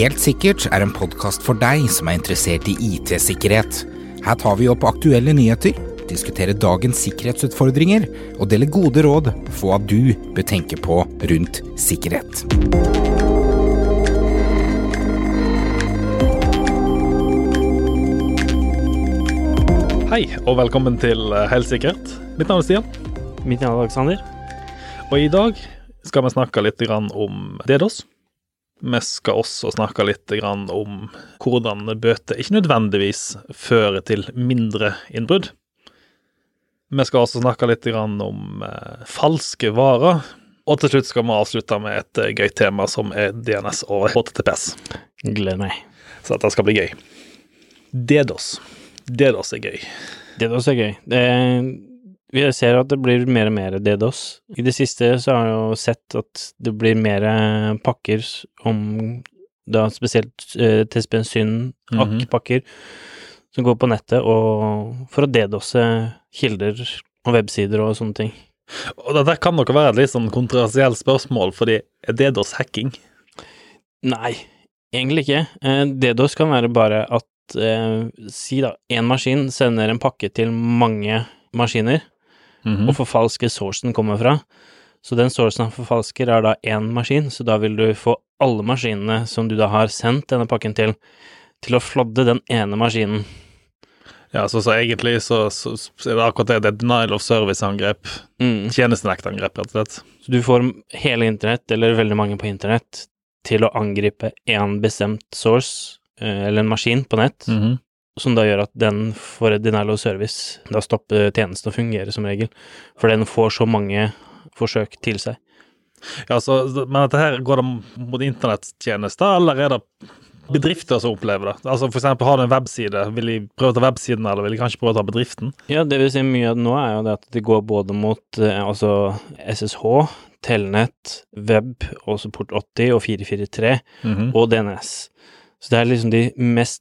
Helt sikkert er en podkast for deg som er interessert i IT-sikkerhet. Her tar vi opp aktuelle nyheter, diskuterer dagens sikkerhetsutfordringer og deler gode råd for hva du bør tenke på rundt sikkerhet. Hei, og velkommen til eh, Helt sikkert. Mitt navn er Stian, Mitt navn er Alexander. og i dag skal vi snakke litt om DDoS. Vi skal også snakke litt grann om hvordan bøter ikke nødvendigvis fører til mindre innbrudd. Vi skal også snakke litt grann om eh, falske varer. Og til slutt skal vi avslutte med et eh, gøy tema som er DNS og HTTPS. Gleder meg. Så dette skal bli gøy. DDoS. DDoS er gøy. DDoS er gøy. Det, vi ser at det blir mer og mer DDoS. I det siste så har jeg jo sett at det blir mer pakker om da spesielt eh, TSB-syn, Mhm. AKK-pakker, som går på nettet og for å DDoSe kilder og websider og sånne ting. Og dette kan nok være et litt sånn kontroversielt spørsmål, fordi er DDoS hacking? Nei, egentlig ikke. Eh, DDoS kan være bare at eh, si da, én maskin sender en pakke til mange maskiner, Mhm. og forfalske sourcen kommer fra. Så den sourcen han forfalsker, er da én maskin, så da vil du få alle maskinene som du da har sendt denne pakken til, til å flodde den ene maskinen. Ja, så, så egentlig så, så, så er det akkurat det. Det er denial of service-angrep. Mm. Tjenestenektangrep, rett og slett. Så du får hele internett, eller veldig mange på internett, til å angripe én bestemt source, eh, eller en maskin på nett, Mhm. Som da gjør at den får denial of service. Da stopper tjenesten å fungere, som regel. For den får så mange forsøk til seg. Ja, så, men dette her går det mot internettjenester, eller er det bedrifter som opplever det? Altså eksempel, har du en webside, vil de prøve å ta websiden, eller vil de kanskje prøve å ta bedriften? Ja, det vil si mye av det nå er jo det at det går både mot eh, altså SSH, Telnett, web også port 80 og 443 Mhm. og DNS. Så det er liksom de mest,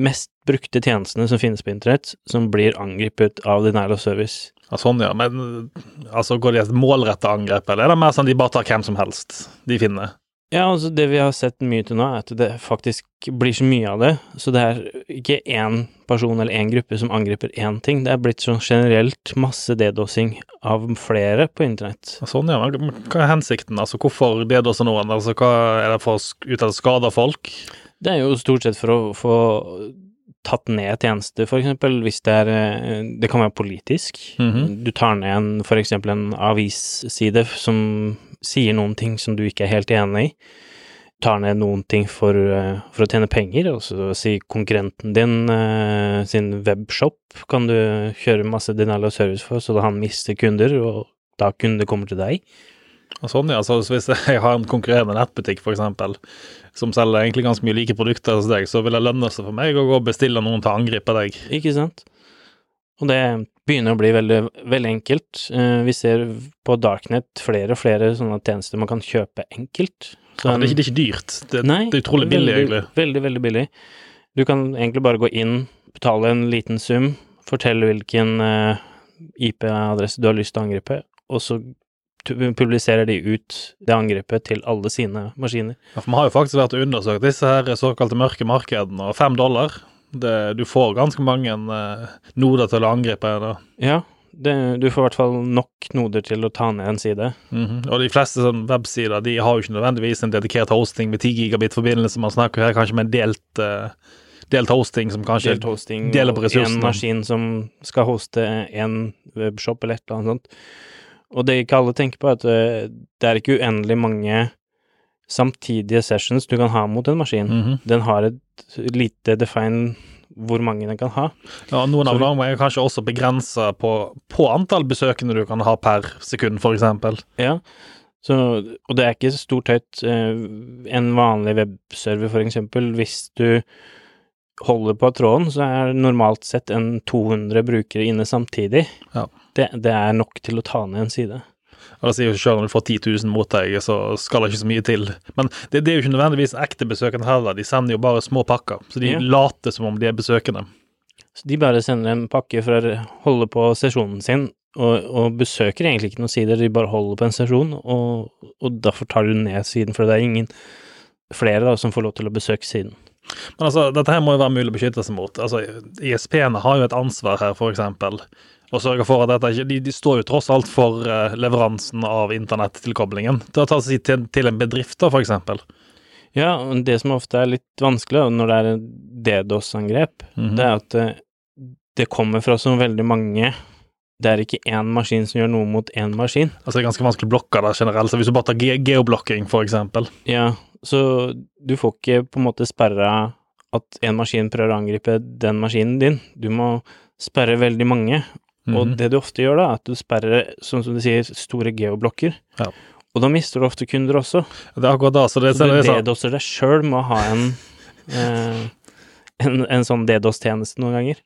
mest brukte tjenestene som finnes på internett, som blir angrepet av denial of service. Ja, sånn, ja. Men altså, går de et målretta angrep, eller er det mer sånn de bare tar hvem som helst de finner? Ja, altså det vi har sett mye til nå, er at det faktisk blir så mye av det. Så det er ikke én person eller én gruppe som angriper én ting. Det er blitt sånn generelt masse dedosing av flere på internett. Sånn, ja. Hva er hensikten? Altså, hvorfor dedoser noen? Altså, hva er det for å skade folk? Det er jo stort sett for å få tatt ned tjenester, for eksempel, hvis det er eh, Det kan være politisk. Mhm. Du tar ned en, for eksempel en avisside som sier noen ting som du ikke er helt enig i. Tar ned noen ting for, eh, for å tjene penger, og så si konkurrenten din eh, sin webshop kan du kjøre masse denial of service for, så da han mister kunder, og da kunder kommer til deg. Og Sånn, ja. Så hvis jeg har en konkurrerende nettbutikk, eksempel, som selger egentlig ganske mye like produkter hos deg, så vil det lønne seg for meg å gå og bestille noen til å angripe deg. Ikke sant? Og det begynner å bli veldig, veldig enkelt. Eh, vi ser på Darknet flere og flere sånne tjenester man kan kjøpe enkelt. Så Ja, det, er ikke, det er ikke dyrt. Det, Nei, det er utrolig billig, veldig, egentlig. Veldig, veldig billig. Du kan egentlig bare gå inn, betale en liten sum, fortelle hvilken eh, IP-adresse du har lyst til å angripe, og så publiserer de ut det angrepet til alle sine maskiner. Ja, for Vi har jo faktisk vært og undersøkt disse her såkalte mørke markedene, og fem dollar det, Du får ganske mange uh, noder til å angripe. Da. Ja, det, du får i hvert fall nok noder til å ta ned en side. Mhm. Og de fleste sånn websider de har jo ikke nødvendigvis en dedikert hosting med 10 gigabit forbindelse. Man snakker her kanskje med en delt, uh, delt hosting som kanskje Delt hosting deler på ressursene. en maskin som skal hoste en webshop eller et eller annet sånt. Og det ikke alle tenker på, er at eh, det er ikke uendelig mange samtidige sessions du kan ha mot en maskin. Mhm. Den har et lite define hvor mange den kan ha. Ja, Noen av dem er kanskje også begrensa på, på antall besøkende du kan ha per sekund, f.eks. Ja. Så, og det er ikke stort høyt. eh, En vanlig webserver, eksempel, hvis du holder på tråden, så er normalt sett en 200 brukere inne samtidig. Ja. Det, det er nok til å ta ned en side. Og det sier jo selv når du får 10 000 mot deg, så skal det ikke så mye til. Men det, det er jo ikke nødvendigvis ekte besøkende heller. De sender jo bare små pakker. Så de Ja. later som om de er besøkende. Så de bare sender en pakke for å holde på sesjonen sin, og, og besøker egentlig ikke noen sider, de bare holder på en sesjon, og, og derfor tar du ned siden, for det er ingen flere da, som får lov til å besøke siden. Men altså, dette her må jo være mulig å beskytte seg mot. Altså, ISP-ene har jo et ansvar her, for eksempel. Og sørge for at dette de, de står jo tross alt for uh, leveransen av internettilkoblingen. Til å ta seg til, til en bedrift, da, for eksempel. Ja, og det som ofte er litt vanskelig når det er en DDoS-angrep, Mhm. det er at det, det kommer fra så veldig mange Det er ikke én maskin som gjør noe mot én maskin. Altså, det er ganske vanskelig å blokke det generelt. Så hvis du bare tar ge geoblocking, for eksempel. Ja, så du får ikke på en måte sperra at en maskin prøver å angripe den maskinen din. Du må sperre veldig mange. Og Mhm. det du ofte gjør da, er at du sperrer, sånn som du sier, store geoblokker. Ja. Og da mister du ofte kunder også. Det er akkurat da, så det, Så du DDoSer deg sjøl med å ha en, eh, en, en sånn DDoS-tjeneste noen ganger.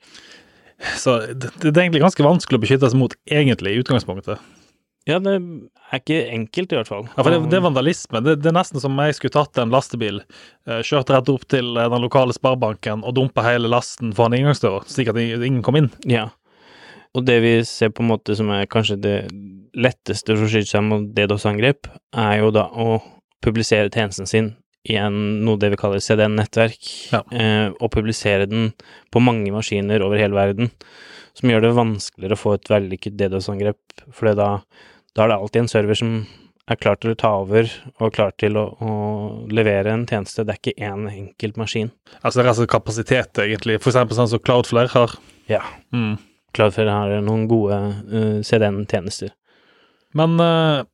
Så det, det er egentlig ganske vanskelig å beskytte seg mot, egentlig, i utgangspunktet. Ja, det er ikke enkelt, i hvert fall. Ja, for det, det er vandalisme. Det, det er nesten som om jeg skulle tatt en lastebil, eh, kjørt rett opp til eh, den lokale sparebanken og dumpa hele lasten foran inngangsdøra, slik at ingen kom inn. Ja. Og det vi ser på en måte som er kanskje det letteste for å skyte seg mot DDoS-angrep, er jo da å publisere tjenesten sin i en, noe det vi kaller CDN-nettverk, Ja. eh, og publisere den på mange maskiner over hele verden, som gjør det vanskeligere å få et vellykket DDoS-angrep, for da, da er det alltid en server som er klar til å ta over og klar til å, å levere en tjeneste. Det er ikke én enkelt maskin. Altså det er altså kapasitet, egentlig. For eksempel sånn som Cloudflare har. Ja. Mm. Cloudflare har noen gode uh, CDN-tjenester. Men uh,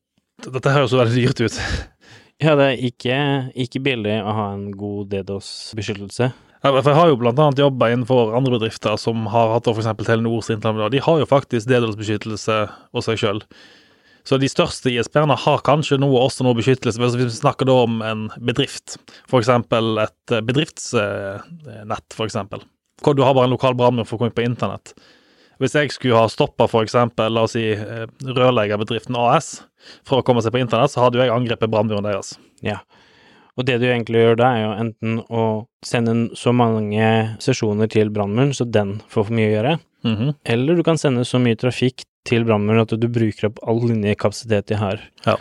dette høres jo veldig dyrt ut. Ja, det er ikke, ikke billig å ha en god DDoS-beskyttelse. Ja, jeg har jo blant annet jobba innenfor andre bedrifter som har hatt f.eks. Telenor sin. De har jo faktisk DDoS-beskyttelse hos seg sjøl. Så de største ISP-ene har kanskje noe, også noe beskyttelse. Hvis vi snakker da om en bedrift, f.eks. et eh, bedriftsnett, f.eks. Hvor du har bare en lokal brannmann for å komme inn på internett. Hvis jeg skulle ha stoppa f.eks. la oss si eh, rørleggerbedriften AS fra å komme seg på internett, så hadde jo jeg angrepet brannmuren deres. Ja. Og det du egentlig gjør da, er jo enten å sende så mange sesjoner til brannmuren, så den får for mye å gjøre, Mhm. eller du kan sende så mye trafikk til brannmuren at du bruker opp all linjekapasitet de har. Ja.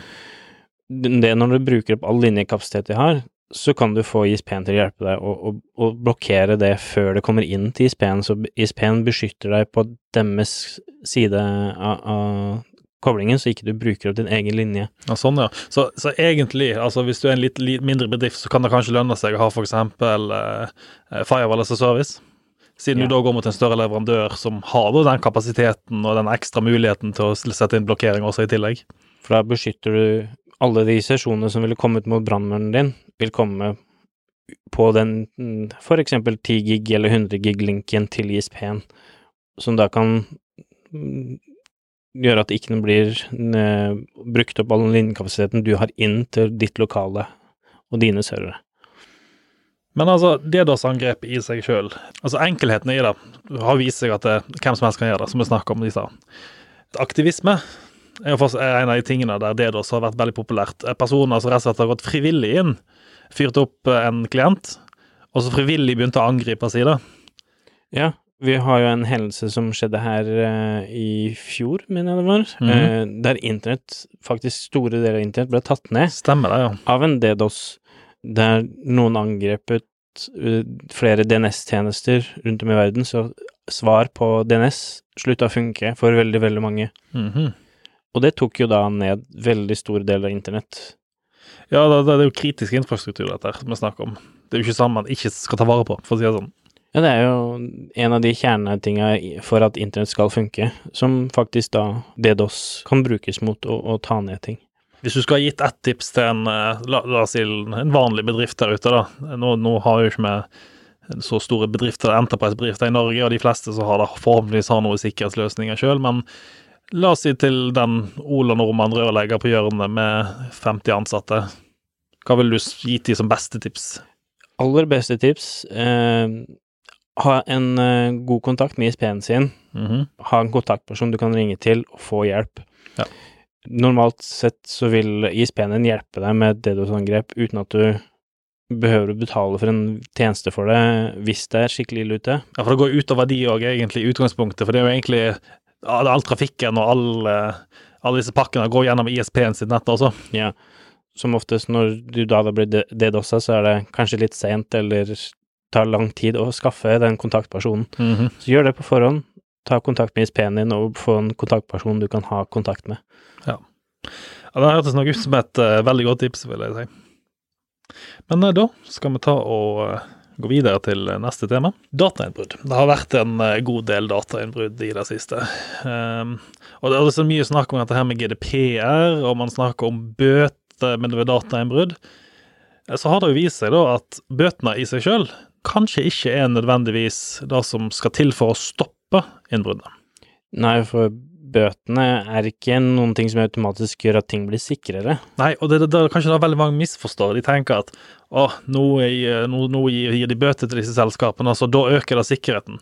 Det når du bruker opp all linjekapasitet de har, så kan du få ISP-en til å hjelpe deg å blokkere det før det kommer inn til ISP-en, så ISP-en beskytter deg på deres side av, av koblingen, så ikke du bruker opp din egen linje. Ja, sånn, ja. Så, så egentlig, altså hvis du er en litt, litt mindre bedrift, så kan det kanskje lønne seg å ha f.eks. Eh, firewall as a service. Siden Ja. du da går mot en større leverandør som har da den kapasiteten og den ekstra muligheten til å sette inn blokkering også i tillegg. For da beskytter du alle de sesjonene som ville kommet mot brannmuren din, vil komme på den for eksempel 10 gig eller 100 gig-linken til ISP-en, som da kan mm, gjøre at det ikke blir eh, brukt opp all den linjekapasiteten du har inn til ditt lokale og dine servere. Men altså, DDoS-angrep i seg sjøl, altså enkelheten i det, har vist seg at det, hvem som helst kan gjøre det, som vi snakket om i stad. Aktivisme er jo en av de tingene der DDoS har vært veldig populært. Personer som rett og slett har gått frivillig inn, fyrt opp en klient, og så frivillig begynte å angripe si det. Ja, vi har jo en hendelse som skjedde her uh, i fjor, mener jeg det var, mm -hmm. uh, der internett, faktisk store deler av internett ble tatt ned. Stemmer det, ja. av en DDoS der noen angrepet uh, flere DNS-tjenester rundt om i verden, så svar på DNS slutta å funke for veldig, veldig mange. Mhm. Og det tok jo da ned veldig store deler av internett. Ja, det, det er jo kritisk infrastruktur, dette her, vi snakker om. Det er jo ikke sånn man ikke skal ta vare på, for å si det sånn. Ja, det er jo en av de kjernetinga for at internett skal funke, som faktisk da DDoS kan brukes mot å, å ta ned ting. Hvis du skulle ha gitt ett tips til en, eh, la, la oss si en vanlig bedrift der ute, da. Nå, nå har jo ikke vi så store bedrifter, enterprise-bedrifter i Norge, og de fleste som har det, forhåpentligvis har noen sikkerhetsløsninger sjøl, men la oss si til den Ola Nordmann rørlegger på hjørnet med 50 ansatte. Hva vil du gi til som beste tips? Aller beste tips eh, ha en eh, god kontakt med ISP-en sin. Mhm. ha en kontaktperson du kan ringe til og få hjelp. Ja. Normalt sett så vil ISP-en din hjelpe deg med DDoS-angrep uten at du behøver å betale for en tjeneste for det hvis det er skikkelig ille ute. Ja, for det går utover de òg, egentlig, i utgangspunktet. For det er jo egentlig all, trafikken og all, eh, alle disse pakkene går gjennom ISP-en sitt nett også. Ja. som oftest når du da har blitt DDoS-a, så er det kanskje litt sent eller tar lang tid å skaffe den kontaktpersonen. Mhm. Så gjør det på forhånd. Ta kontakt med ISP-en din og få en kontaktperson du kan ha kontakt med. Ja, Det hørtes nok ut som et uh, veldig godt tips, vil jeg si. Men uh, da skal vi ta og eh, gå videre til neste tema. Datainnbrudd. Det har vært en eh, god del datainnbrudd i det siste. Um, og det er så mye snakk om dette her med GDPR, og man snakker om bøter med datainnbrudd. Eh, Så har det jo vist seg da at bøtene i seg sjøl kanskje ikke er nødvendigvis det som skal til for å stoppe innbruddet. Nei, for bøtene er ikke noen ting som automatisk gjør at ting blir sikrere. Nei, og det, det, det kanskje det veldig mange misforstår. De tenker at å, nå, er- nå, nå gir de bøter til disse selskapene, så da øker det sikkerheten.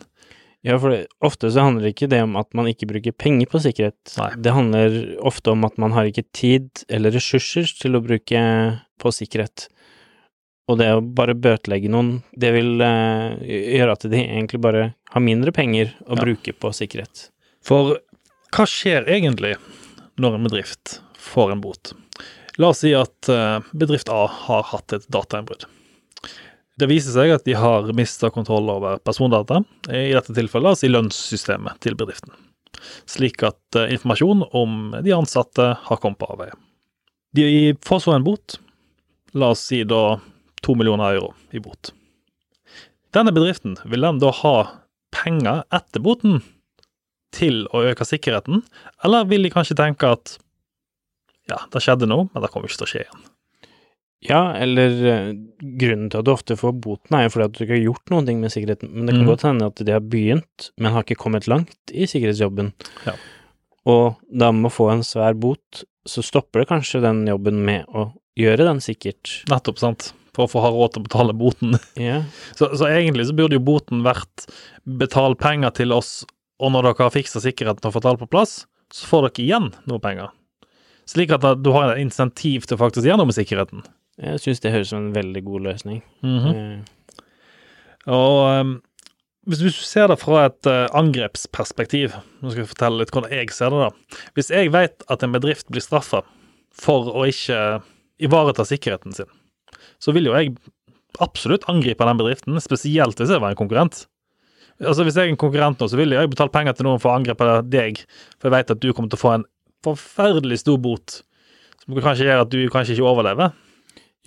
Ja, for det, ofte så handler det ikke det om at man ikke bruker penger på sikkerhet. Nei. Det handler ofte om at man har ikke tid eller ressurser til å bruke på sikkerhet. Og det å bare bøtelegge noen, det vil eh, gjøre at de egentlig bare har mindre penger å Ja. bruke på sikkerhet. For hva skjer egentlig når en bedrift får en bot? La oss si at eh, bedrift A har hatt et datainnbrudd. Det viser seg at de har mista kontroll over persondata, i dette tilfellet altså i lønnssystemet til bedriften, slik at eh, informasjon om de ansatte har kommet på avveie. De får så en bot, la oss si da to millioner euro i bot. Denne bedriften, vil den da ha penger etter boten til å øke sikkerheten, eller vil de kanskje tenke at ja, det skjedde noe, men det kommer ikke til å skje igjen. Ja, eller eh, grunnen til at du ofte får boten er jo fordi at du ikke har gjort noen ting med sikkerheten, men det kan mm. godt hende at de har begynt, men har ikke kommet langt i sikkerhetsjobben. Ja. Og da med å få en svær bot, så stopper det kanskje den jobben med å gjøre den sikkert. Nettopp, sant? For å få ha råd til å betale boten. Yeah. Så, så egentlig så burde jo boten vært betal penger til oss, og når dere har fiksa sikkerheten og fått alt på plass, så får dere igjen noe penger. Slik at du har en insentiv til å faktisk gjøre noe med sikkerheten. jeg syns det høres ut som en veldig god løsning. Mhm. Eh, Og um, hvis du ser det fra et uh, angrepsperspektiv, nå skal jeg fortelle litt hvordan jeg ser det da. Hvis jeg vet at en bedrift blir straffa for å ikke ivareta sikkerheten sin, så vil jo jeg absolutt angripe den bedriften, spesielt hvis jeg var en konkurrent. Altså Hvis jeg er en konkurrent nå, så vil jeg betale penger til noen for å angripe deg, for jeg vet at du kommer til å få en forferdelig stor bot, som kanskje gjør at du kanskje ikke overlever.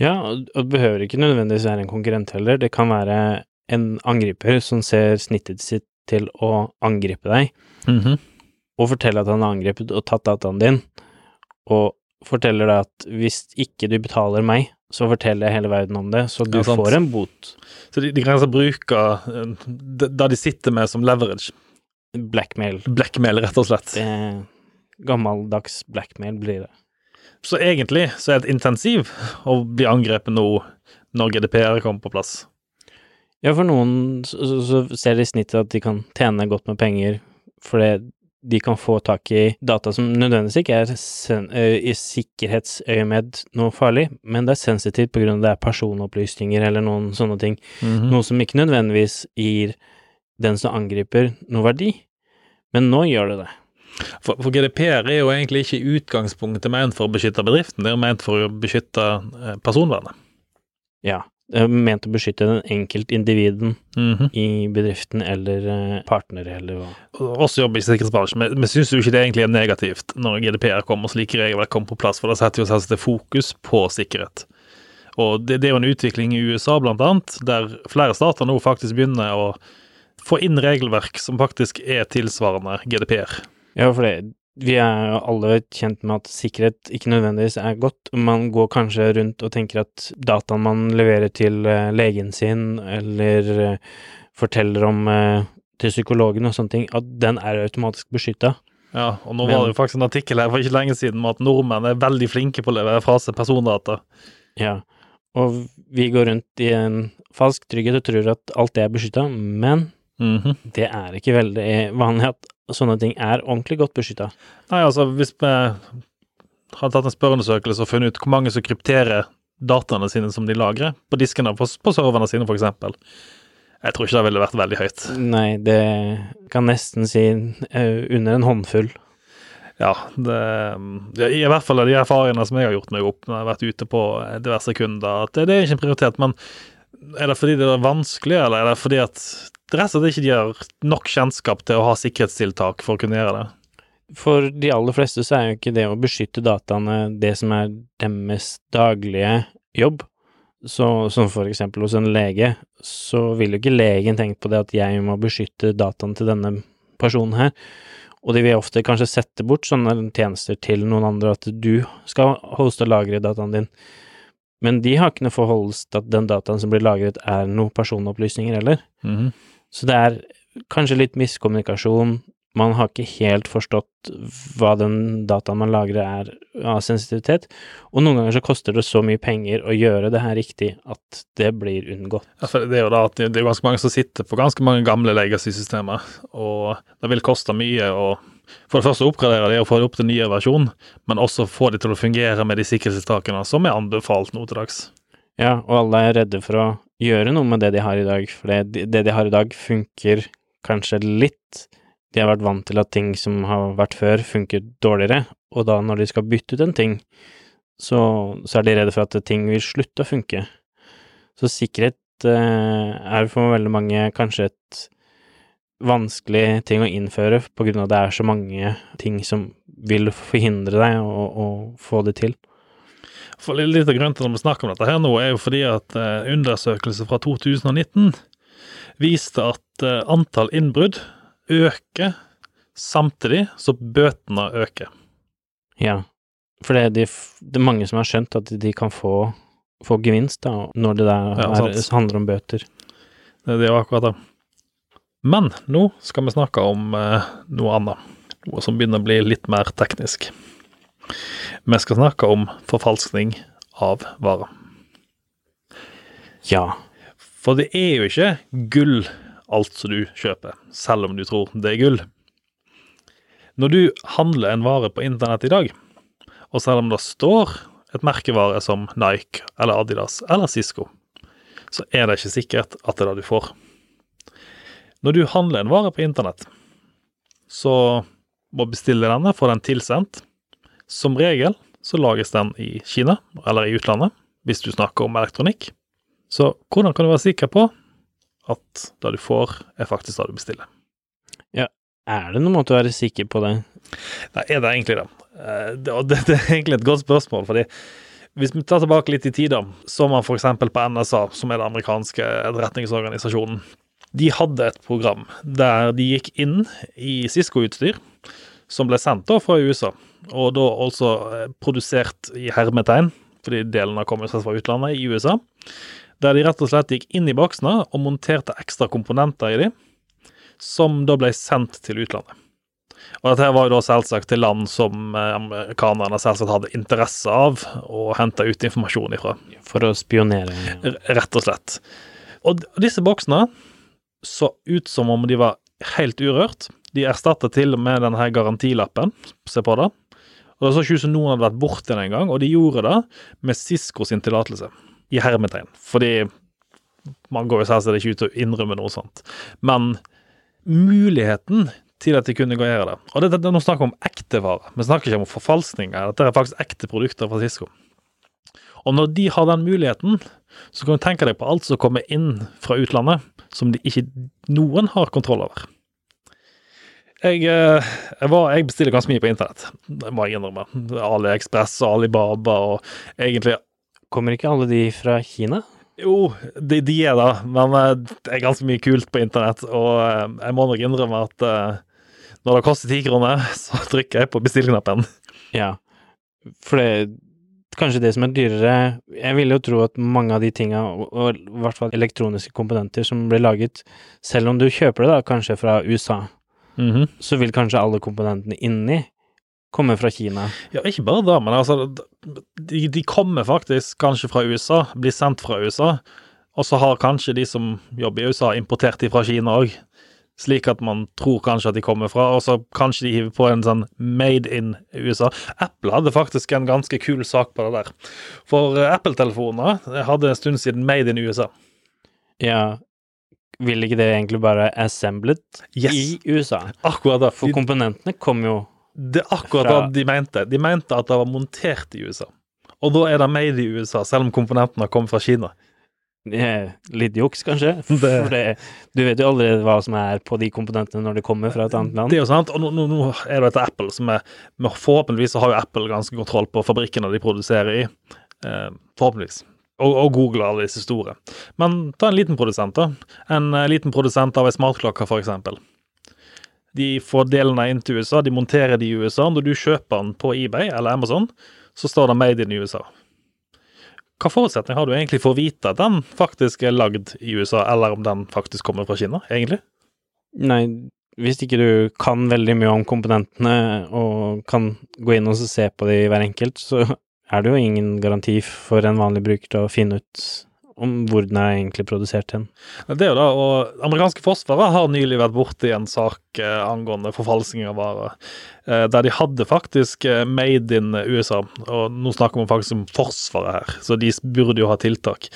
Ja, og det behøver ikke nødvendigvis være en konkurrent heller. Det kan være en angriper som ser snittet sitt til å angripe deg, og fortelle at han har angrepet og tatt dataen din, og forteller deg at hvis ikke du betaler meg, så forteller hele verden om det, så du Ja, får en bot. Så de, de kan altså bruke eh, det det de sitter med som leverage. Blackmail. Blackmail, rett og slett. Det, gammeldags blackmail blir det. Så egentlig så er det et intensiv å bli angrepet nå når GDPR kommer på plass. Ja, for noen så, så, ser de i snittet at de kan tjene godt med penger fordi de kan få tak i data som nødvendigvis ikke er sen, i sikkerhetsøyemed noe farlig, men det er sensitivt av det er personopplysninger eller noen sånne ting. Mm. Noe som ikke nødvendigvis gir den som angriper, noe verdi. Men nå gjør det det. For, for GDPR er jo egentlig ikke i utgangspunktet ment for å beskytte bedriften, det er ment for å beskytte eh, personvernet. Ja. Er ment å beskytte den enkeltindividen Mhm. i bedriften eller eh, partnere eller hva. Også jobber i sikkerhetsbransjen, men vi syns jo ikke det egentlig er negativt når GDPR kommer og slike regler kommer på plass, for da setter jo selvsagt fokus på sikkerhet. Og det, det er jo en utvikling i USA, blant annet, der flere stater nå faktisk begynner å få inn regelverk som faktisk er tilsvarende GDPR. Ja, for det, vi er jo alle kjent med at sikkerhet ikke nødvendigvis er godt. Man går kanskje rundt og tenker at dataen man leverer til eh, legen sin, eller eh, forteller om eh, til psykologen og sånne ting, at den er automatisk beskytta. Ja, og nå Men- var det jo faktisk en artikkel her for ikke lenge siden om at nordmenn er veldig flinke på å levere fra seg persondata. Ja. Og vi går rundt i en falsk trygghet og tror at alt det er beskytta, men Mhm. det er ikke veldig vanlig at sånne ting er ordentlig godt beskytta. Nei, altså, hvis vi hadde tatt en spørreundersøkelse og funnet ut hvor mange som krypterer dataene sine som de lagrer, på diskene på, på serverne sine, eksempel, jeg tror ikke det ville vært veldig høyt. Nei, det kan nesten si eh, under en håndfull. Ja, det, i hvert fall de erfaringene som jeg har gjort meg opp når jeg har vært ute på diverse kunder, at det, det er ikke en prioritet. Men er det fordi det er vanskelig, eller er det fordi at rett og slett ikke de har nok kjennskap til å ha sikkerhetstiltak for å kunne gjøre det? For de aller fleste så er jo ikke det å beskytte dataene det som er deres daglige jobb. Så, som for eksempel hos en lege, så vil jo ikke legen tenke på det at jeg må beskytte dataene til denne personen her. Og de vil ofte kanskje sette bort sånne tjenester til noen andre, at du skal hoste og lagre dataen din. Men de har ikke noe forholdelse til at den dataen som blir lagret, er noen personopplysninger heller. Mm -hmm. Så det er kanskje litt miskommunikasjon man har ikke helt forstått hva den dataen man lagrer er av sensitivitet, og noen ganger så koster det så mye penger å gjøre det her riktig at det blir unngått. Ja, for det er jo da at det er ganske mange som sitter på ganske mange gamle legacy-systemer, og det vil koste mye å for det første oppgradere de og få det opp til nye versjon, men også få de til å fungere med de sikkerhetstiltakene som er anbefalt nå til dags. Ja, og alle er redde for å gjøre noe med det de har i dag, for det, det de har i dag funker kanskje litt de har vært vant til at ting som har vært før, funker dårligere, og da når de skal bytte ut en ting, så, så er de redde for at ting vil slutte å funke. Så sikkerhet eh, er for veldig mange kanskje et vanskelig ting å innføre, på grunn av at det er så mange ting som vil forhindre deg å, å få det til. For litt av grunnen til at vi snakker om dette her nå, er jo fordi at undersøkelse undersøkelser fra 2019 viste at uh, antall innbrudd øker samtidig så bøtene øker. Ja, for det er, de, det er mange som har skjønt at de kan få, få gevinst da, når det der ja, er, handler om bøter. Det er jo akkurat det. Men nå skal vi snakke om eh, noe annet, noe som begynner å bli litt mer teknisk. Vi skal snakke om forfalskning av varer. Ja. For det er jo ikke gull alt som du kjøper, selv om du tror det er gull. Når du handler en vare på internett i dag, og selv om det står et merkevare som Nike eller Adidas eller Cisco, så er det ikke sikkert at det er det du får. Når du handler en vare på internett, så må bestille denne, få den tilsendt. Som regel så lages den i Kina eller i utlandet, hvis du snakker om elektronikk. Så hvordan kan du være sikker på at det du får, er faktisk det du bestiller. Ja, er det noen måte å være sikker på det? Nei, er det egentlig det? Eh, det, er egentlig et godt spørsmål, fordi hvis vi tar tilbake litt i tid, da, så man f.eks. på NSA, som er den amerikanske etterretningsorganisasjonen, de hadde et program der de gikk inn i Cisco-utstyr, som ble sendt da fra USA, og da altså eh, produsert i hermetegn, fordi delene kommer fra utlandet, i USA der de rett og slett gikk inn i boksene og monterte ekstra komponenter i de, som da ble sendt til utlandet. Og dette var jo da selvsagt til land som eh, amerikanerne selvsagt hadde interesse av å hente ut informasjon ifra. For å spionere? Rett og slett. Og disse boksene så ut som om de var helt urørt. De erstattet til og med denne garantilappen. Se på det. Og Det så ikke ut som noen hadde vært borti den engang, og de gjorde det med Cisco sin tillatelse i hermetegn, fordi man går jo selvsagt ikke ut og innrømmer noe sånt. Men muligheten til at de kunne gå gjøre det Og det, er nå snakk om ekte varer, vi snakker ikke om forfalskninger. Dette er faktisk ekte produkter fra Cisco. Og når de har den muligheten, så kan du tenke deg på alt som kommer inn fra utlandet, som de ikke noen har kontroll over. Jeg, eh, jeg, var, jeg bestiller ganske mye på internett, det må jeg innrømme. AliExpress og Alibaba og egentlig Kommer ikke alle de fra Kina? Jo, de, de er det, men eh, det er ganske mye kult på internett, og eh, jeg må nok innrømme at når det koster ti kroner, så trykker jeg på bestillknappen. Ja, for det kanskje det som er dyrere Jeg vil jo tro at mange av de tinga, og i hvert fall elektroniske komponenter som blir laget, selv om du kjøper det da kanskje fra USA, mm -hmm. så vil kanskje alle komponentene inni kommer fra Kina. Ja, ikke bare da, men altså de, de, kommer faktisk kanskje fra USA, blir sendt fra USA, og så har kanskje de som jobber i USA, importert de fra Kina òg. Slik at man tror kanskje at de kommer fra, og så kanskje de hiver på en sånn made in USA. Apple hadde faktisk en ganske kul sak på det der. For eh, Apple-telefoner hadde en stund siden made in USA. Ja, vil ikke det egentlig bare assemblet yes. i USA? Akkurat da. For komponentene kom jo Det er akkurat Fra- det de mente. De mente at det var montert i USA. Og da er det made i USA, selv om komponentene kom fra Kina. Litt juks, kanskje. Det- For det, du vet jo aldri hva som er på de komponentene når de kommer fra et annet land. Det er jo sant, og nå, nå, nå er det etter Apple som er Forhåpentligvis så har jo Apple ganske kontroll på fabrikkene de produserer i. Eh, forhåpentligvis. Og, og Google alle disse store. Men ta en liten produsent, da. En eh, liten produsent av ei smartklokke, eksempel. De får delene inn til USA, de monterer de i USA. Når du kjøper den på eBay eller Amazon, så står det 'Made in USA'. Hva forutsetning har du egentlig for å vite at den faktisk er lagd i USA, eller om den faktisk kommer fra Kina, egentlig? Nei, hvis ikke du kan veldig mye om komponentene og kan gå inn og se på de hver enkelt, så er det jo ingen garanti for en vanlig bruker til å finne ut om hvor den er egentlig produsert hen. Det er jo da, og Amerikanske forsvaret har nylig vært borti en sak eh, angående forfalskning av varer, eh, der de hadde faktisk eh, made in USA. Og nå snakker vi faktisk om Forsvaret her, så de burde jo ha tiltak.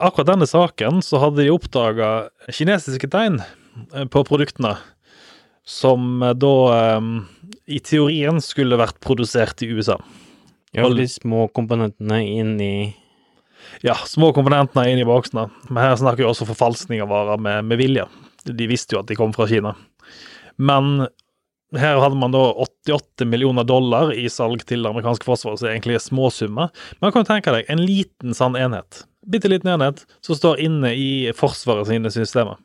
Akkurat denne saken så hadde de oppdaga kinesiske tegn på produktene, som da i teorien skulle vært produsert i USA. Ja, de små komponentene inn i Ja, små komponentene inn i boksene. Men her snakker vi også forfalskning av varer med, med vilje. De visste jo at de kom fra Kina. Men her hadde man da 88 millioner dollar i salg til det amerikanske forsvaret, så det egentlig er småsummer. Men kan du tenke deg en liten sånn enhet, bitte liten enhet, som står inne i Forsvaret sine systemer.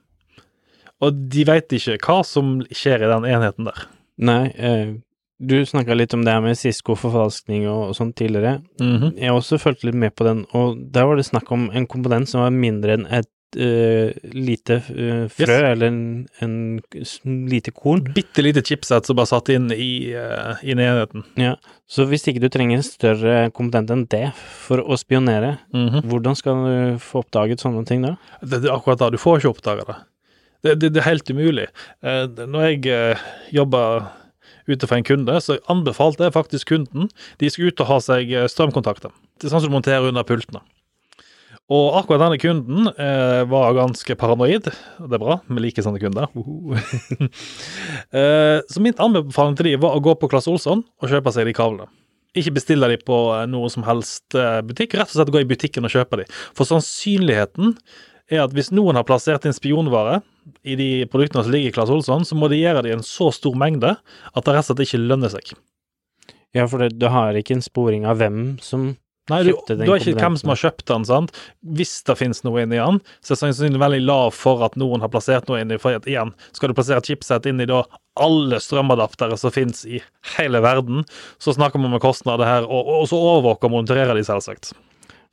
Og de veit ikke hva som skjer i den enheten der. Nei, eh, du snakka litt om det her med Cisco-forfalskning og, og sånn tidligere. Mhm. Jeg har også fulgt litt med på den, og der var det snakk om en komponent som var mindre enn et Uh, lite uh, frø, Yes. eller en, en lite korn. Bitte lite chipset som bare satt inn i, uh, inn i enheten. Ja, så hvis ikke du trenger en større komponent enn det for å spionere, Mhm. hvordan skal du få oppdaget sånne ting da? Det, det akkurat da. Du får ikke oppdaga det. Det, det. det er helt umulig. Når jeg uh, jobber ute for en kunde, så anbefalte jeg faktisk kunden De skal ut og ha seg eh, strømkontakter. Er sånn som du monterer under pultene. Og akkurat denne kunden eh, var ganske paranoid. og Det er bra, vi liker sånne kunder. Uhu. eh, så min anbefaling til de var å gå på Claes Olsson og kjøpe seg de kablene. Ikke bestille de på noen noe som helst eh, butikk, rett og slett gå i butikken og kjøpe de. For sannsynligheten er at hvis noen har plassert inn spionvare i de produktene som ligger i Claes Olsson, så må de gjøre det i en så stor mengde at det rett og slett ikke lønner seg. Ja, for det, du har ikke en sporing av hvem som Nei, du, du har ikke hvem som har kjøpt den, sant? Hvis det finnes noe inni den, så er sannsynligheten veldig lav for at noen har plassert noe inni, for at igjen, skal du plassere chipset inn i da alle strømadaptere som finnes i hele verden, så snakker vi om kostnader her, og, og så overvåker og monitorerer de, selvsagt.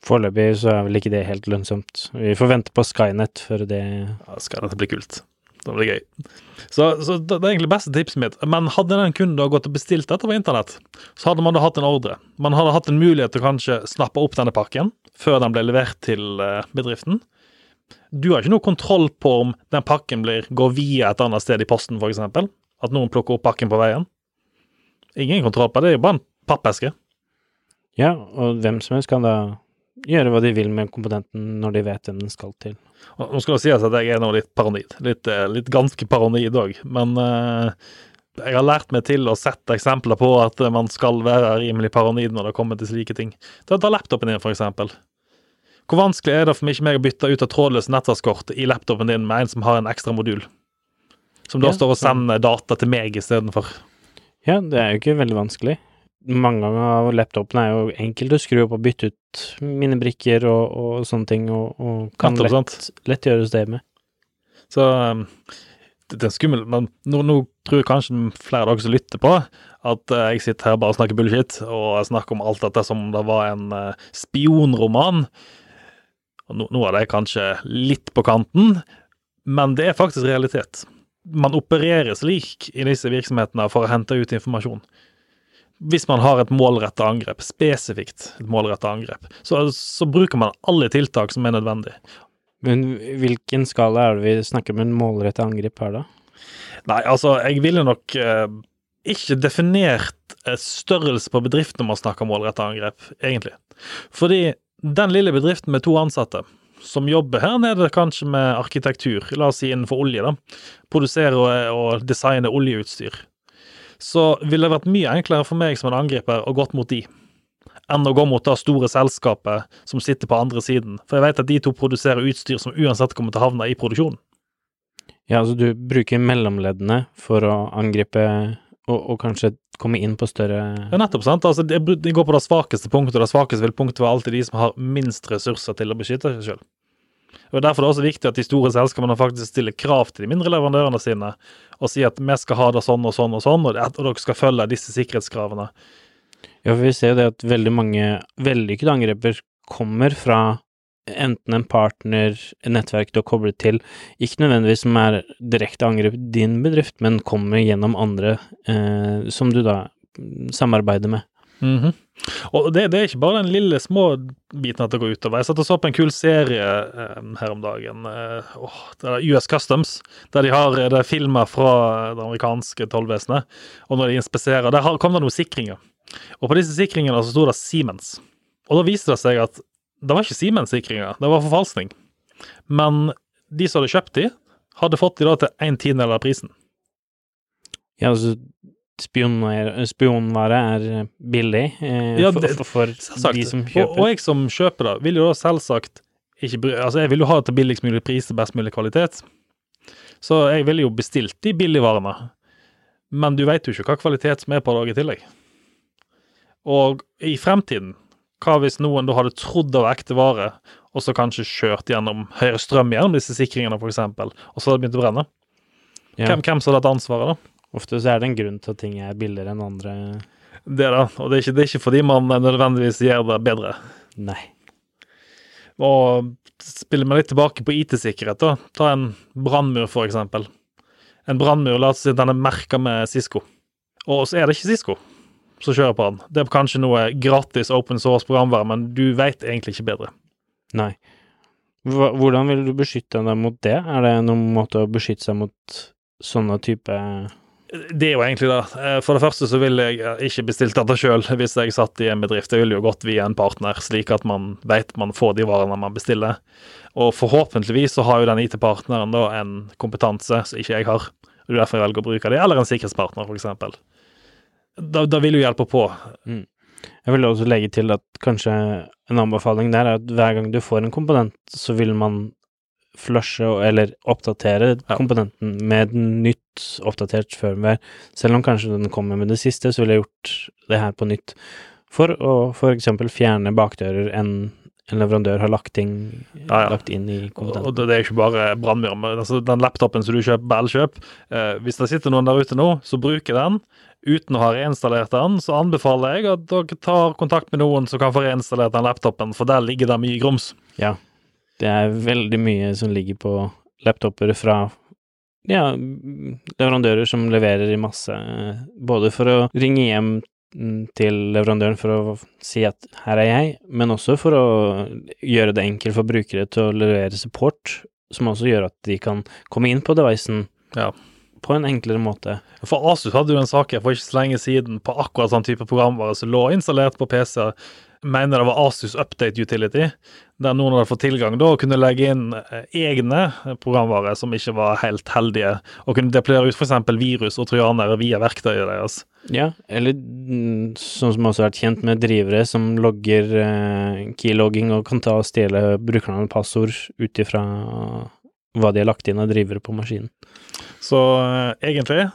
Foreløpig så er vel ikke det helt lønnsomt. Vi får vente på Skynet før det Ja, Skynet blir kult. Det blir gøy. Så, så det er egentlig beste tipset mitt. Men hadde den kunden gått og bestilt dette på internett, så hadde man da hatt en ordre. Man hadde hatt en mulighet til å kanskje snappe opp denne pakken før den ble levert til eh, bedriften. Du har ikke noe kontroll på om den pakken blir, går via et annet sted i posten, f.eks. At noen plukker opp pakken på veien. Ingen kontroll på det, det er jo bare en pappeske. Ja, og hvem som helst kan da gjøre hva de vil med komponenten når de vet hvem den skal til. Nå skal det sies at jeg er nå litt paranoid. Litt, eh, litt ganske paranoid òg. Men uh, jeg har lært meg til å sette eksempler på at man skal være rimelig paranoid når det kommer til slike ting. Ta, ta laptopen din, for eksempel. Hvor vanskelig er det for ikke meg å bytte ut av trådløse nettverkskort i laptopen din med en som har en ekstra modul? Som da Ja, står og sender data til meg istedenfor. Ja, det er jo ikke veldig vanskelig. Mange av laptopene er jo enkelt å skru opp og bytte ut minnebrikker og, og sånne ting, og, og kan Nettopp, lett, lett gjøres det med. Så um, det, er skummelt. Men nå, nå tror jeg kanskje flere av dere som lytter på, at eh, jeg sitter her bare og snakker bullshit, og jeg snakker om alt dette som om det var en eh, spionroman. Og nå, nå er det kanskje litt på kanten, men det er faktisk realitet. Man opererer slik i disse virksomhetene for å hente ut informasjon. Hvis man har et målrettet angrep, spesifikt et målrettet angrep, så, så bruker man alle tiltak som er nødvendig. Men hvilken skala er det vi snakker om en målrettet angrep her, da? Nei, altså, jeg ville nok eh, ikke definert eh, størrelse på bedriften når man snakker målrettet angrep, egentlig. Fordi den lille bedriften med to ansatte, som jobber her nede kanskje med arkitektur, la oss si innenfor olje, da, produserer og, og designer oljeutstyr, så ville det vært mye enklere for meg som en angriper å gått mot de, enn å gå mot det store selskapet som sitter på andre siden. For jeg vet at de to produserer utstyr som uansett kommer til å havne i produksjonen. Ja, altså du bruker mellomleddene for å angripe og, og kanskje komme inn på større Ja, nettopp, sant. Altså, de, går på det svakeste punktet, og det svakeste vil punktet være alltid de som har minst ressurser til å beskytte seg selv. Og Derfor er det også viktig at de store selskapene faktisk stiller krav til de mindre leverandørene sine, og sier at vi skal ha det sånn og sånn og sånn, og, og dere skal følge disse sikkerhetskravene. Ja, for vi ser jo det at veldig mange vellykkede angreper kommer fra enten en partner, et nettverk du har koblet til, ikke nødvendigvis som er direkte angrep din bedrift, men kommer gjennom andre eh, som du da samarbeider med. Mhm. Og det, det, er ikke bare den lille små biten at det går utover. Jeg satt og så på en kul serie um, her om dagen. uh, oh, US Customs, der de har det er filmer fra det amerikanske tollvesenet. Og når de inspiserer, der kom det noen sikringer. Og på disse sikringene så sto det Siemens. Og da viste det seg at det var ikke Siemens-sikringer, det var forfalskning. Men de som hadde kjøpt de, hadde fått de da til en tiendedel av prisen. Ja, altså spionvare er billig eh, ja, det, for, for de som kjøper. Og, og, jeg som kjøper da, vil jo da selvsagt ikke Altså, jeg vil jo ha det til billigst mulig pris til best mulig kvalitet. Så jeg ville jo bestilt de billigvarene. Men du veit jo ikke hva kvalitet som er på det i tillegg. Og i fremtiden, hva hvis noen da hadde trodd det var ekte vare, og så kanskje kjørt gjennom høyere strøm gjennom disse sikringene, f.eks., og så hadde det begynt å brenne? Ja. Hvem, hvem så hadde hatt ansvaret, da? Ofte så er det en grunn til at ting er billigere enn andre. Det da, og det er ikke, det er ikke fordi man nødvendigvis gjør det bedre. Nei. Og spiller vi litt tilbake på IT-sikkerhet, da. Ta en brannmur, for eksempel. En brannmur, la oss si den er merka med Cisco, og så er det ikke Cisco som kjører på den. Det er kanskje noe gratis open source programvare, men du veit egentlig ikke bedre. Nei. Hvordan vil du beskytte deg mot det? Er det noen måte å beskytte seg mot sånne type det er jo egentlig det. Eh, for det første så ville jeg eh, ikke bestilt dette sjøl hvis jeg satt i en bedrift. Jeg ville jo gått via en partner, slik at man vet man får de varene man bestiller. Og forhåpentligvis så har jo den IT-partneren da en kompetanse som ikke jeg har. og Det er derfor jeg velger å bruke det, eller en sikkerhetspartner, f.eks. Da, da vil jo hjelpe på. Mm. Jeg vil også legge til at kanskje en anbefaling der er at hver gang du får en komponent, så vil man flushe eller oppdatere ja. komponenten med nytt, oppdatert firmware. Selv om kanskje den kommer med det siste, så ville jeg gjort det her på nytt. For å eksempel fjerne bakdører en, en leverandør har lagt, ting, ja, ja. lagt inn i komponenten. Og det er ikke bare brannmur. Altså, den laptopen som du kjøper på Elkjøp, eh, hvis det sitter noen der ute nå, så bruker den uten å ha reinstallert den, så anbefaler jeg at dere tar kontakt med noen som kan få reinstallert den laptopen, for der ligger det mye grums. Ja. Det er veldig mye som ligger på laptoper fra ja, leverandører som leverer i masse, både for å ringe hjem til leverandøren for å si at her er jeg, men også for å gjøre det enkelt for brukere til å levere support, som også gjør at de kan komme inn på devicen ja. på en enklere måte. For Asus hadde jo en sak for ikke så lenge siden på akkurat sånn type programvare som lå installert på PC mener det var Asus Update Utility, der noen hadde fått tilgang da og kunne legge inn eh, egne programvarer som ikke var helt heldige, og kunne deployere ut f.eks. virus og trojanere via verktøyet deres. Ja, eller mm, sånn som også har vært kjent med drivere som logger eh, keylogging og kan ta og stjele brukerne med passord ut ifra hva de har lagt inn av drivere på maskinen. Så eh, egentlig,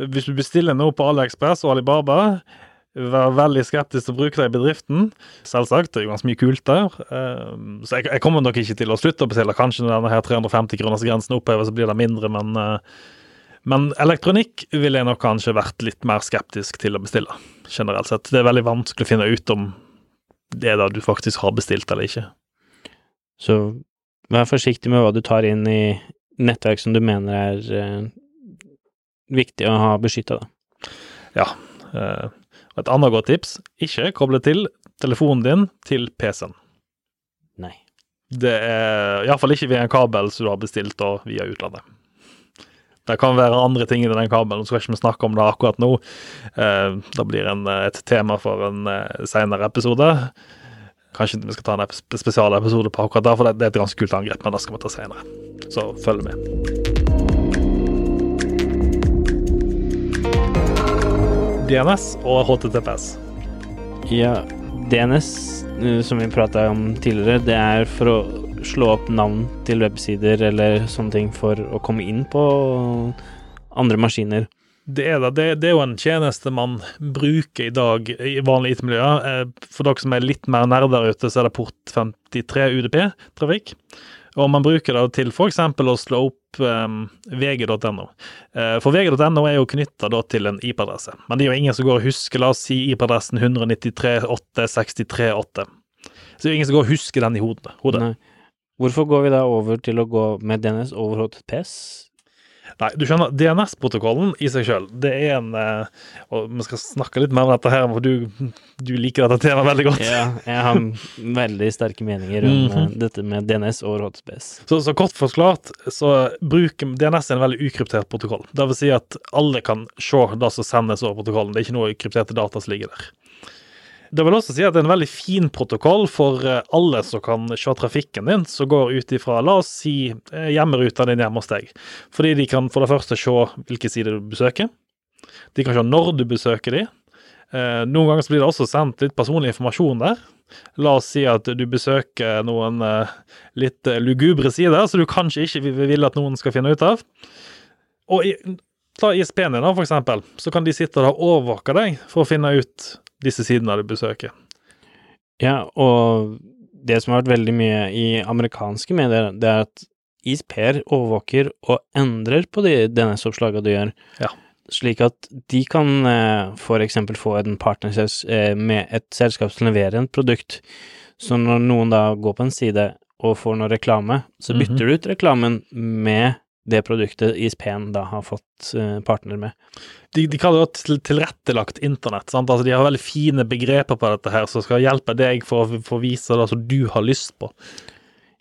hvis du bestiller noe på AliExpress og Alibaba være veldig skeptisk til å bruke det i bedriften. Selvsagt, det er jo ganske mye kult der. Ehm, så jeg, jeg kommer nok ikke til å slutte å bestille. Kanskje når denne her 350-kronersgrensen oppheves, så blir det mindre, men, eh, men elektronikk ville jeg nok kanskje vært litt mer skeptisk til å bestille, generelt sett. Det er veldig vanskelig å finne ut om det er det du faktisk har bestilt eller ikke. Så vær forsiktig med hva du tar inn i nettverk som du mener er uh, viktig å ha beskytta, da. Ja. Et annet godt tips ikke koble til telefonen din til PC-en. Nei. Det er iallfall ikke via en kabel som du har bestilt, og via utlandet. Det kan være andre ting i den kabelen, så skal ikke vi snakke om det akkurat nå. Eh, det blir en, et tema for en eh, senere episode. Kanskje vi skal ta en spesialepisode på akkurat det, for det er et ganske kult angrep, men det skal vi ta senere. Så følg med. DNS og HTTPS. Ja, DNS, eh, som vi prata om tidligere, det er for å slå opp navn til websider eller sånne ting for å komme inn på andre maskiner. Det er, det. det, er jo en tjeneste man bruker i dag i vanlige IT-miljøer. Eh, for dere som er litt mer nerder ute, så er det port 53 UDP-trafikk. Og man bruker det til f.eks. å slå opp um, vg.no. Uh, for vg.no er jo knytta til en IP-adresse, men det er jo ingen som går og husker la oss si IP-adressen 193.8.63.8. Så det er jo ingen som går og husker den i hodet. hodet. Hvorfor går vi da over til å gå med DNS over HTTPS? Nei, du skjønner, DNS-protokollen i seg sjøl, det er en eh, Og vi skal snakke litt mer om dette her, for du, du liker dette temaet veldig godt. Ja, jeg har veldig sterke meninger om mm -hmm. dette med DNS over Rådspace. Så, så kort forklart, så bruker DNS en veldig ukryptert protokoll. Det vil si at alle kan se det som sendes over protokollen. Det er ikke noe krypterte data som ligger der. Det vil også si at det er en veldig fin protokoll for eh, alle som kan se trafikken din, som går ut ifra, la oss si, eh, hjemmeruta din hjemme hos deg. Fordi de kan for det første se hvilke sider du besøker. De kan se når du besøker de. Eh, noen ganger blir det også sendt litt personlig informasjon der. La oss si at du besøker noen litt lugubre sider, som du kanskje ikke vil at noen skal finne ut av. Og i, ta ISP-en din, da, for eksempel. Så kan de sitte og overvåke deg for å finne ut disse sidene du besøker. Ja, og det som har vært veldig mye i amerikanske medier, det er at ISP-er overvåker og endrer på de DNS-oppslagene du gjør. Ja. Slik at de kan eh, for eksempel få en partner eh, med et selskap som leverer en produkt. Så når noen da går på en side og får noe reklame, så mhm. bytter mm -hmm. du ut reklamen med det produktet ISP-en da har fått uh, partner med. De, de kaller det til, tilrettelagt internett. sant? Altså De har veldig fine begreper på dette her som skal hjelpe deg for å vise det som du har lyst på.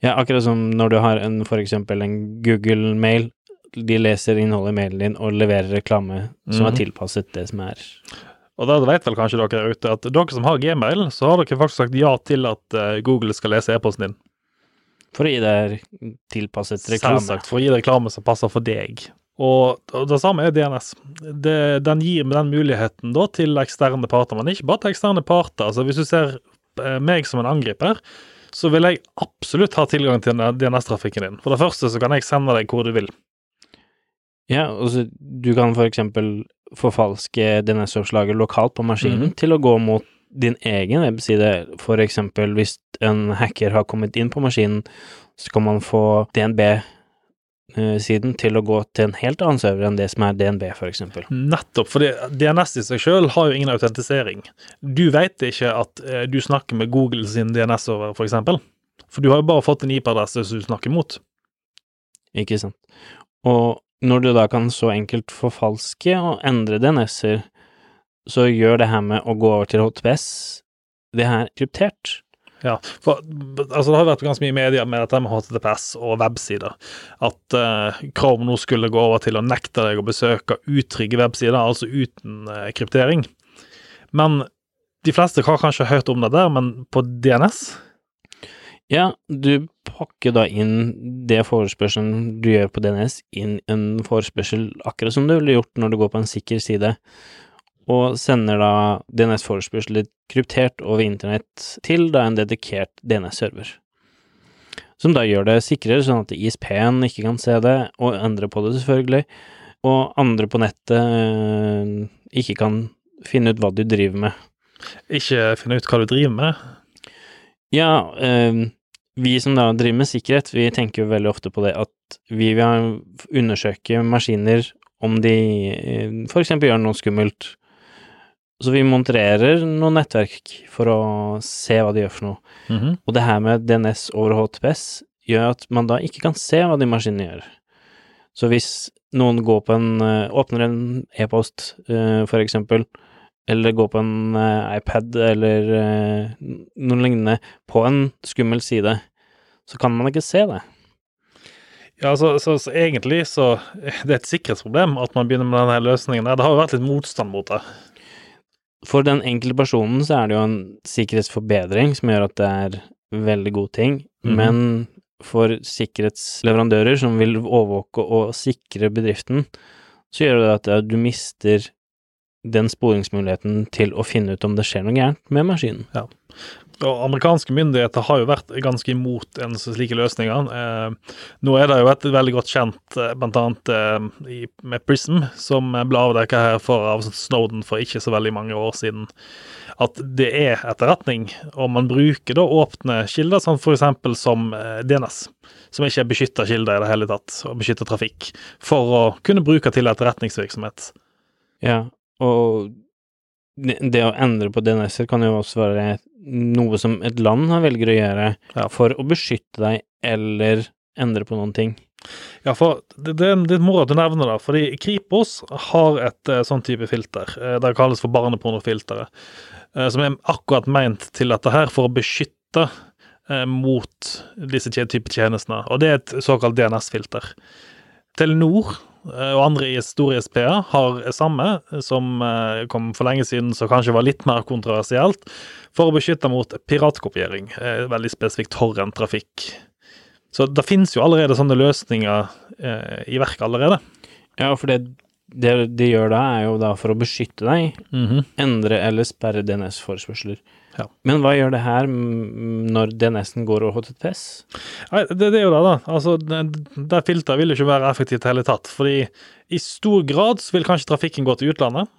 Ja, akkurat som når du har en, for eksempel en Google-mail. De leser innholdet i mailen din og leverer reklame som mm. er mhm. tilpasset det som er og da vet vel kanskje dere ute at dere som har gmail, så har dere faktisk sagt ja til at uh, Google skal lese e-posten din. For å gi deg tilpasset reklame. Selvsagt, for å gi deg reklame som passer for deg. Og, det samme er DNS. Det, den gir den muligheten da til eksterne parter, men ikke bare til eksterne parter. Altså Hvis du ser eh, meg som en angriper, så vil jeg absolutt ha tilgang til DNS-trafikken din. For det første så kan jeg sende deg hvor du vil. Ja, altså du kan for eksempel forfalske DNS-oppslaget lokalt på maskinen mm. til å gå mot din egen webside, for eksempel hvis en hacker har kommet inn på maskinen, så kan man få DNB-siden til å gå til en helt annen server enn det som er DNB, for eksempel. Nettopp, for DNS i seg selv har jo ingen autentisering. Du vet ikke at eh, du snakker med Google sin DNS-over, for eksempel. For du har jo bare fått en IP-adresse som du snakker mot. Ikke sant. Og når du da kan så enkelt forfalske og endre DNS-er, så gjør det her med å gå over til HTTPS det her kryptert. Ja, for altså, det har vært ganske mye i media med dette med HTTPS og websider. At uh, Chrome nå skulle gå over til å nekte deg å besøke utrygge websider, altså uten uh, kryptering. Men de fleste har kanskje hørt om det der, men på DNS? Ja, du pakker da inn det forespørselen du gjør på DNS, inn en forespørsel akkurat som du ville gjort når du går på en sikker side og sender da DNS-forespørsler kryptert over internett til da en dedikert DNS-server. Som da gjør det sikrere, sånn at ISP-en ikke kan se det, og endre på det, selvfølgelig, og andre på nettet øh, ikke kan finne ut hva du driver med. Ikke finne ut hva du driver med? Ja, øh, vi som da driver med sikkerhet, vi tenker jo veldig ofte på det at vi vil undersøke maskiner om de øh, for eksempel gjør noe skummelt, så vi monterer noen nettverk for å se hva de gjør for noe. Mm -hmm. Og det her med DNS over HTPS gjør at man da ikke kan se hva de maskinene gjør. Så hvis noen går på en eh, åpner en e-post, uh, for eksempel, eller går på en uh, iPad eller noen noe lignende på en skummel side, så kan man ikke se det. Ja, så, så, så, egentlig så det er et sikkerhetsproblem at man begynner med denne løsningen. Det har jo vært litt motstand mot det for den enkelte personen så er det jo en sikkerhetsforbedring som gjør at det er veldig god ting, mm. men for sikkerhetsleverandører som vil overvåke og sikre bedriften, så gjør det at du mister den sporingsmuligheten til å finne ut om det skjer noe gærent med maskinen. Og amerikanske myndigheter har jo vært ganske imot en slike løsninger. Eh, nå er det jo et veldig godt kjent, bl.a. annet eh, med Prism, som ble avdekket her for, av Snowden for ikke så veldig mange år siden, at det er etterretning, og man bruker da åpne kilder, som eksempel som eh, DNS, som ikke er beskytta kilder i det hele tatt, og beskytta trafikk, for å kunne bruke til etterretningsvirksomhet. Ja, og det, det å endre på DNS-er kan jo også være noe som et land velger å gjøre Ja. for å beskytte deg eller endre på noen ting. Ja, for det, det moro at du nevner det, fordi Kripos har et eh, sånn type filter. eh, Det kalles for barnepornofilteret. eh, Som er akkurat meint til dette her for å beskytte mot disse type tjenestene. Og det er et såkalt DNS-filter. Telenor eh, og andre store ISP-er har samme, som eh, kom for lenge siden, så kanskje var litt mer kontroversielt, for å beskytte mot piratkopiering. eh, Veldig spesifikt torrent-trafikk. Så det finnes jo allerede sånne løsninger i verk allerede. Ja, for det, det de gjør da, er jo da for å beskytte deg, endre eller sperre DNS-forespørsler. Ja. Men hva gjør det her når DNS-en går over HTTPS? Nei, det, det er jo det, da. Altså, det, det filteret vil jo ikke være effektivt i det hele tatt. Fordi i stor grad så vil kanskje trafikken gå til utlandet.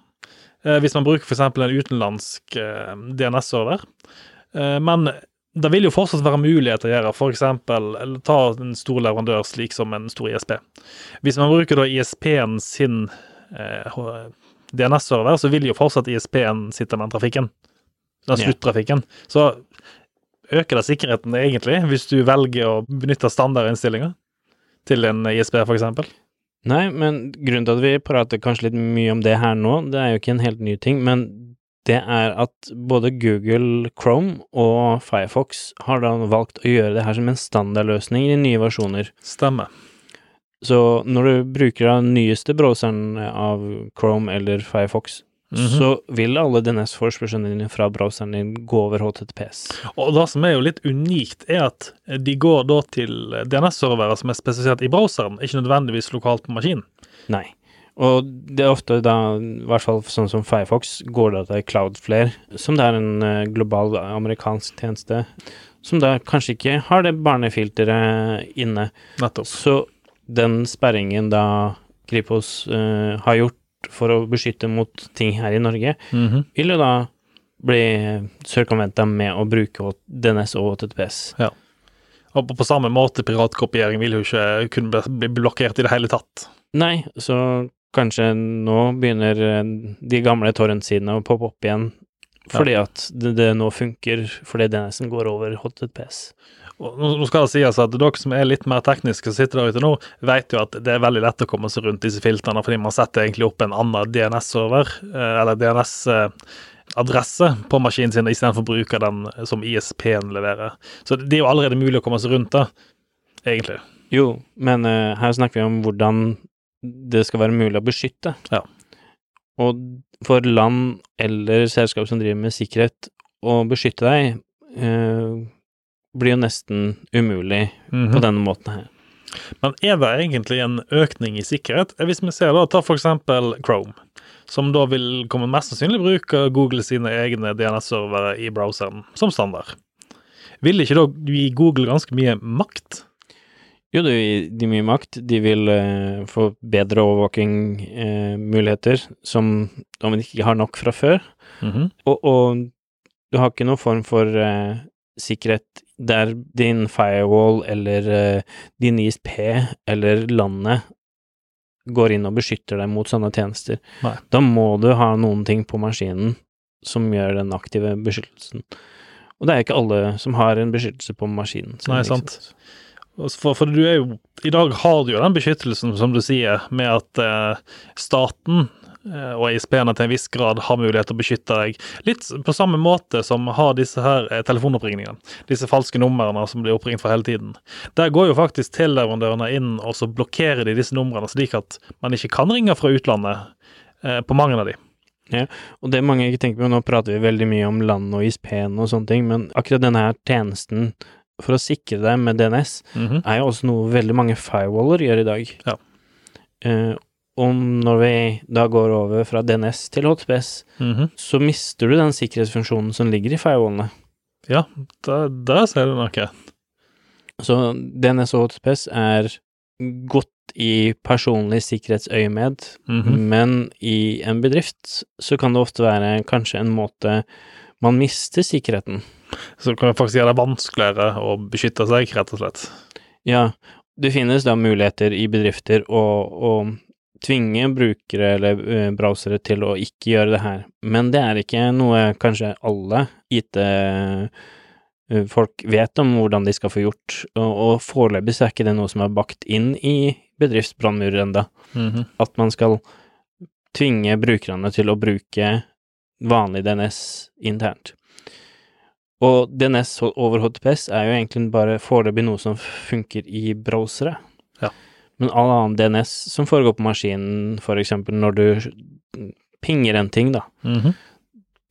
Eh, hvis man bruker f.eks. en utenlandsk eh, DNS-server. Eh, men det vil jo fortsatt være muligheter å gjøre, f.eks. eller ta en stor leverandør slik som en stor ISP. Hvis man bruker da ISP-en sin eh, DNS-server, så vil jo fortsatt ISP-en sitte med den trafikken. Den sluttrafikken. Så øker det sikkerheten egentlig, hvis du velger å benytte standardinnstillinger til en ISP, f.eks. Nei, men grunnen til at vi prater kanskje litt mye om det her nå, det er jo ikke en helt ny ting, men det er at både Google Chrome og Firefox har da valgt å gjøre det her som en standardløsning i nye versjoner. Stemmer. Så når du bruker den nyeste browseren av Chrome eller Firefox, Mhm. så vil alle DNS-forespørslene dine fra browseren din gå over HTTPS. Og det som er jo litt unikt, er at de går da til DNS-servere som er spesifisert i browseren, ikke nødvendigvis lokalt på maskinen. Nei. Og det er ofte da, i hvert fall sånn som Firefox, går det til Cloudflare, som det er en eh, global amerikansk tjeneste, som da kanskje ikke har det barnefilteret inne. Nettopp. Så den sperringen da Kripos uh, har gjort for å beskytte mot ting her i Norge, Mhm. vil jo da bli circumventa med å bruke DNS og HTTPS. Og på, på samme måte, piratkopiering vil jo ikke kunne bli- blokkert i det hele tatt. Nei, så kanskje nå begynner eh, de gamle torrentsidene å poppe opp igjen, fordi at det, det nå funker, fordi DNS-en går over HTTPS. Og nå skal det sies at dere som er litt mer tekniske, som sitter der ute nå, vet jo at det er veldig lett å komme seg rundt disse filtrene, fordi man setter egentlig opp en annen DNS-server, eh, eller DNS-adresse på maskinen sin, istedenfor å bruke den som ISP-en leverer. Så det er jo allerede mulig å komme seg rundt det, egentlig. Jo, men uh, her snakker vi om hvordan det skal være mulig å beskytte. Ja. Og for land eller selskap som driver med sikkerhet, å beskytte deg eh, blir jo nesten umulig Mhm. på denne måten her. Men er det egentlig en økning i sikkerhet? Eh, Hvis vi ser da, ta eksempel Chrome, som da vil komme mest sannsynlig bruke Google sine egne DNS-servere i browseren som standard. Vil ikke da gi Google ganske mye makt? Jo, det gir de mye makt. De vil eh, få bedre overvåkingmuligheter, som om de ikke har nok fra før. Mhm. Og, og du har ikke noen form for eh, sikkerhet der din firewall eller eh, din ISP eller landet går inn og beskytter deg mot sånne tjenester. Nei. Da må du ha noen ting på maskinen som gjør den aktive beskyttelsen. Og det er ikke alle som har en beskyttelse på maskinen. Nei, sant. For, for du er jo I dag har du jo den beskyttelsen, som du sier, med at eh, staten og ISP-ene til en viss grad har mulighet til å beskytte deg. Litt på samme måte som har disse her eh, telefonoppringningene. Disse falske numrene som blir oppringt for hele tiden. Der går jo faktisk teleleverandørene inn og så blokkerer de disse numrene, slik at man ikke kan ringe fra utlandet eh, på mange av de. Ja, Og det mange ikke tenker på, nå prater vi veldig mye om land og ISP-en og sånne ting, men akkurat denne her tjenesten for å sikre deg med DNS Mhm. er jo også noe veldig mange firewaller gjør i dag. Ja. Eh, om når vi da går over fra DNS til HTTPS, -hmm. så mister du den sikkerhetsfunksjonen som ligger i firewallene. Ja, der, ser du noe. Så DNS og HTTPS er godt i personlig sikkerhetsøyemed, Mhm. men i en bedrift så kan det ofte være kanskje en måte man mister sikkerheten. Så det kan faktisk gjøre det vanskeligere å beskytte seg, rett og slett. Ja, det finnes da muligheter i bedrifter å, å tvinge brukere eller eh, browsere til å ikke gjøre det her, men det er ikke noe kanskje alle IT-folk vet om hvordan de skal få gjort, og, foreløpig så er ikke det noe som er bakt inn i bedriftsbrannmurer enda, -hmm. at man skal tvinge brukerne til å bruke vanlig DNS internt. Og DNS over HTPS er jo egentlig bare foreløpig noe som funker i browsere. Ja. Men all annen DNS som foregår på maskinen, eksempel når du pinger en ting, da, Mhm.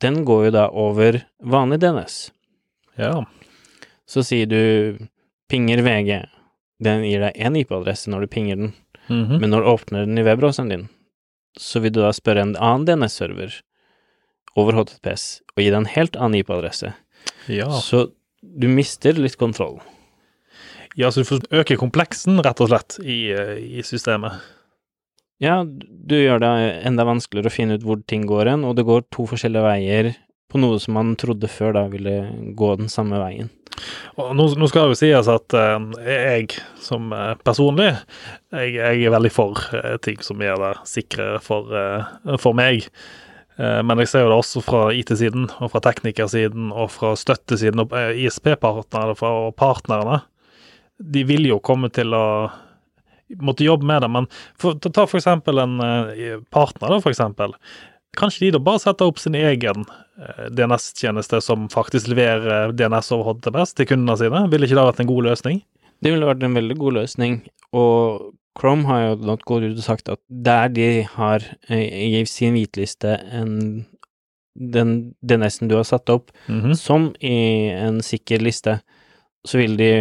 den går jo da over vanlig DNS. Ja. Så sier du pinger VG, den gir deg én IP-adresse når du pinger den, Mhm. men når du åpner den i webbrowseren din, så vil du da spørre en annen DNS-server over HTTPS og gi deg en helt annen IP-adresse. ja. Så du mister litt kontroll. Ja, så du får øke kompleksen, rett og slett, i, eh, i systemet. Ja, du gjør det enda vanskeligere å finne ut hvor ting går hen, og det går to forskjellige veier på noe som man trodde før da ville gå den samme veien. Og nå, nå skal det jo sies at uh, jeg som eh, personlig, jeg, jeg er veldig for uh, ting som gjør det sikre for, for meg. Men jeg ser jo det også fra IT-siden, og fra teknikersiden, og fra støttesiden, og ISP-partnerne og partnerne. De vil jo komme til å måtte jobbe med det, men for, ta for eksempel en eh, partner, da, for eksempel. Kanskje de da bare setter opp sin egen eh, DNS-tjeneste som faktisk leverer DNS over HTTPS til kundene sine? Ville ikke det vært en god løsning? Det ville vært en veldig god løsning, og Chrome har jo gått ut og sagt at der de har eh, i sin hvitliste en den DNS-en du har satt opp, Mhm. som i en sikker liste, så vil de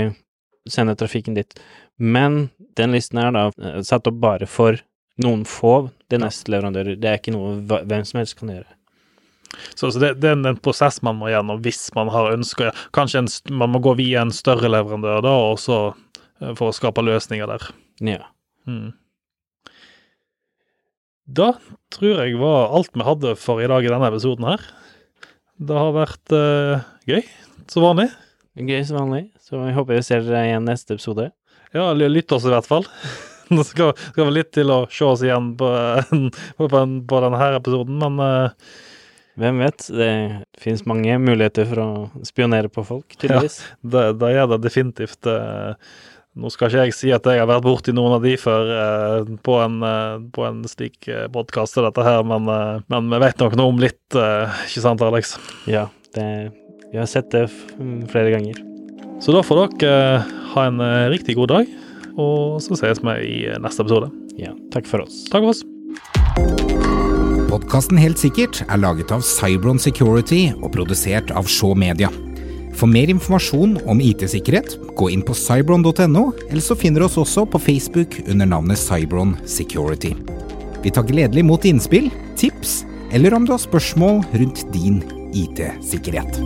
sende trafikken dit. Men den listen er da eh, satt opp bare for noen få det neste leverandører. Det er ikke noe hvem som helst kan gjøre. Så, så det, det er en prosess man må gjennom hvis man har ønsker Kanskje en, man må gå via en større leverandør da, og så eh, for å skape løsninger der. Ja. Mm. Da tror jeg var alt vi hadde for i dag i denne episoden her. Det har vært uh, gøy, som vanlig. Gøy som vanlig, så jeg håper vi ser dere igjen neste episode. Ja, ly- lytt oss i hvert fall. Det skal, skal litt til å se oss igjen på, på, på, denne her episoden, men uh, Hvem vet, det finnes mange muligheter for å spionere på folk, tydeligvis. det, det gjør det definitivt. Uh, Nå skal ikke jeg si at jeg har vært borti noen av de før eh, på, en, eh, på en slik uh, podkast som dette her, men, eh, men vi vet nok noe om litt, eh, ikke sant, Alex? Ja, det, vi har sett det flere ganger. Så da får dere eh, ha en eh, riktig god dag, og så ses vi i eh, neste episode. Ja, takk for oss. Takk for oss. Podkasten Helt sikkert er laget av Cybron Security og produsert av Shaw Media. For mer informasjon om IT-sikkerhet, gå inn på cybron.no, eller så finner du oss også på Facebook under navnet Cybron Security. Vi tar gledelig imot innspill, tips, eller om du har spørsmål rundt din IT-sikkerhet.